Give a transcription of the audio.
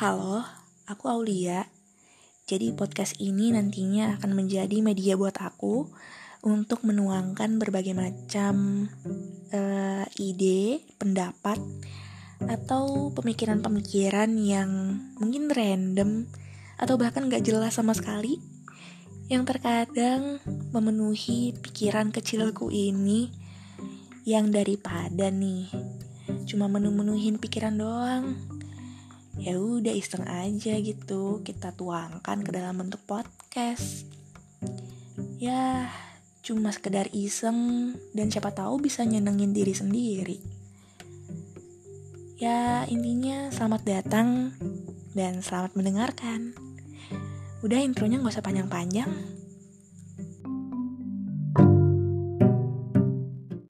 Halo, aku Aulia. Jadi podcast ini nantinya akan menjadi media buat aku untuk menuangkan berbagai macam uh, ide, pendapat, atau pemikiran-pemikiran yang mungkin random atau bahkan gak jelas sama sekali yang terkadang memenuhi pikiran kecilku ini yang daripada nih cuma menu-menuhin pikiran doang ya udah iseng aja gitu kita tuangkan ke dalam bentuk podcast. Ya cuma sekedar iseng dan siapa tahu bisa nyenengin diri sendiri. Ya intinya selamat datang dan selamat mendengarkan. Udah intronya nggak usah panjang-panjang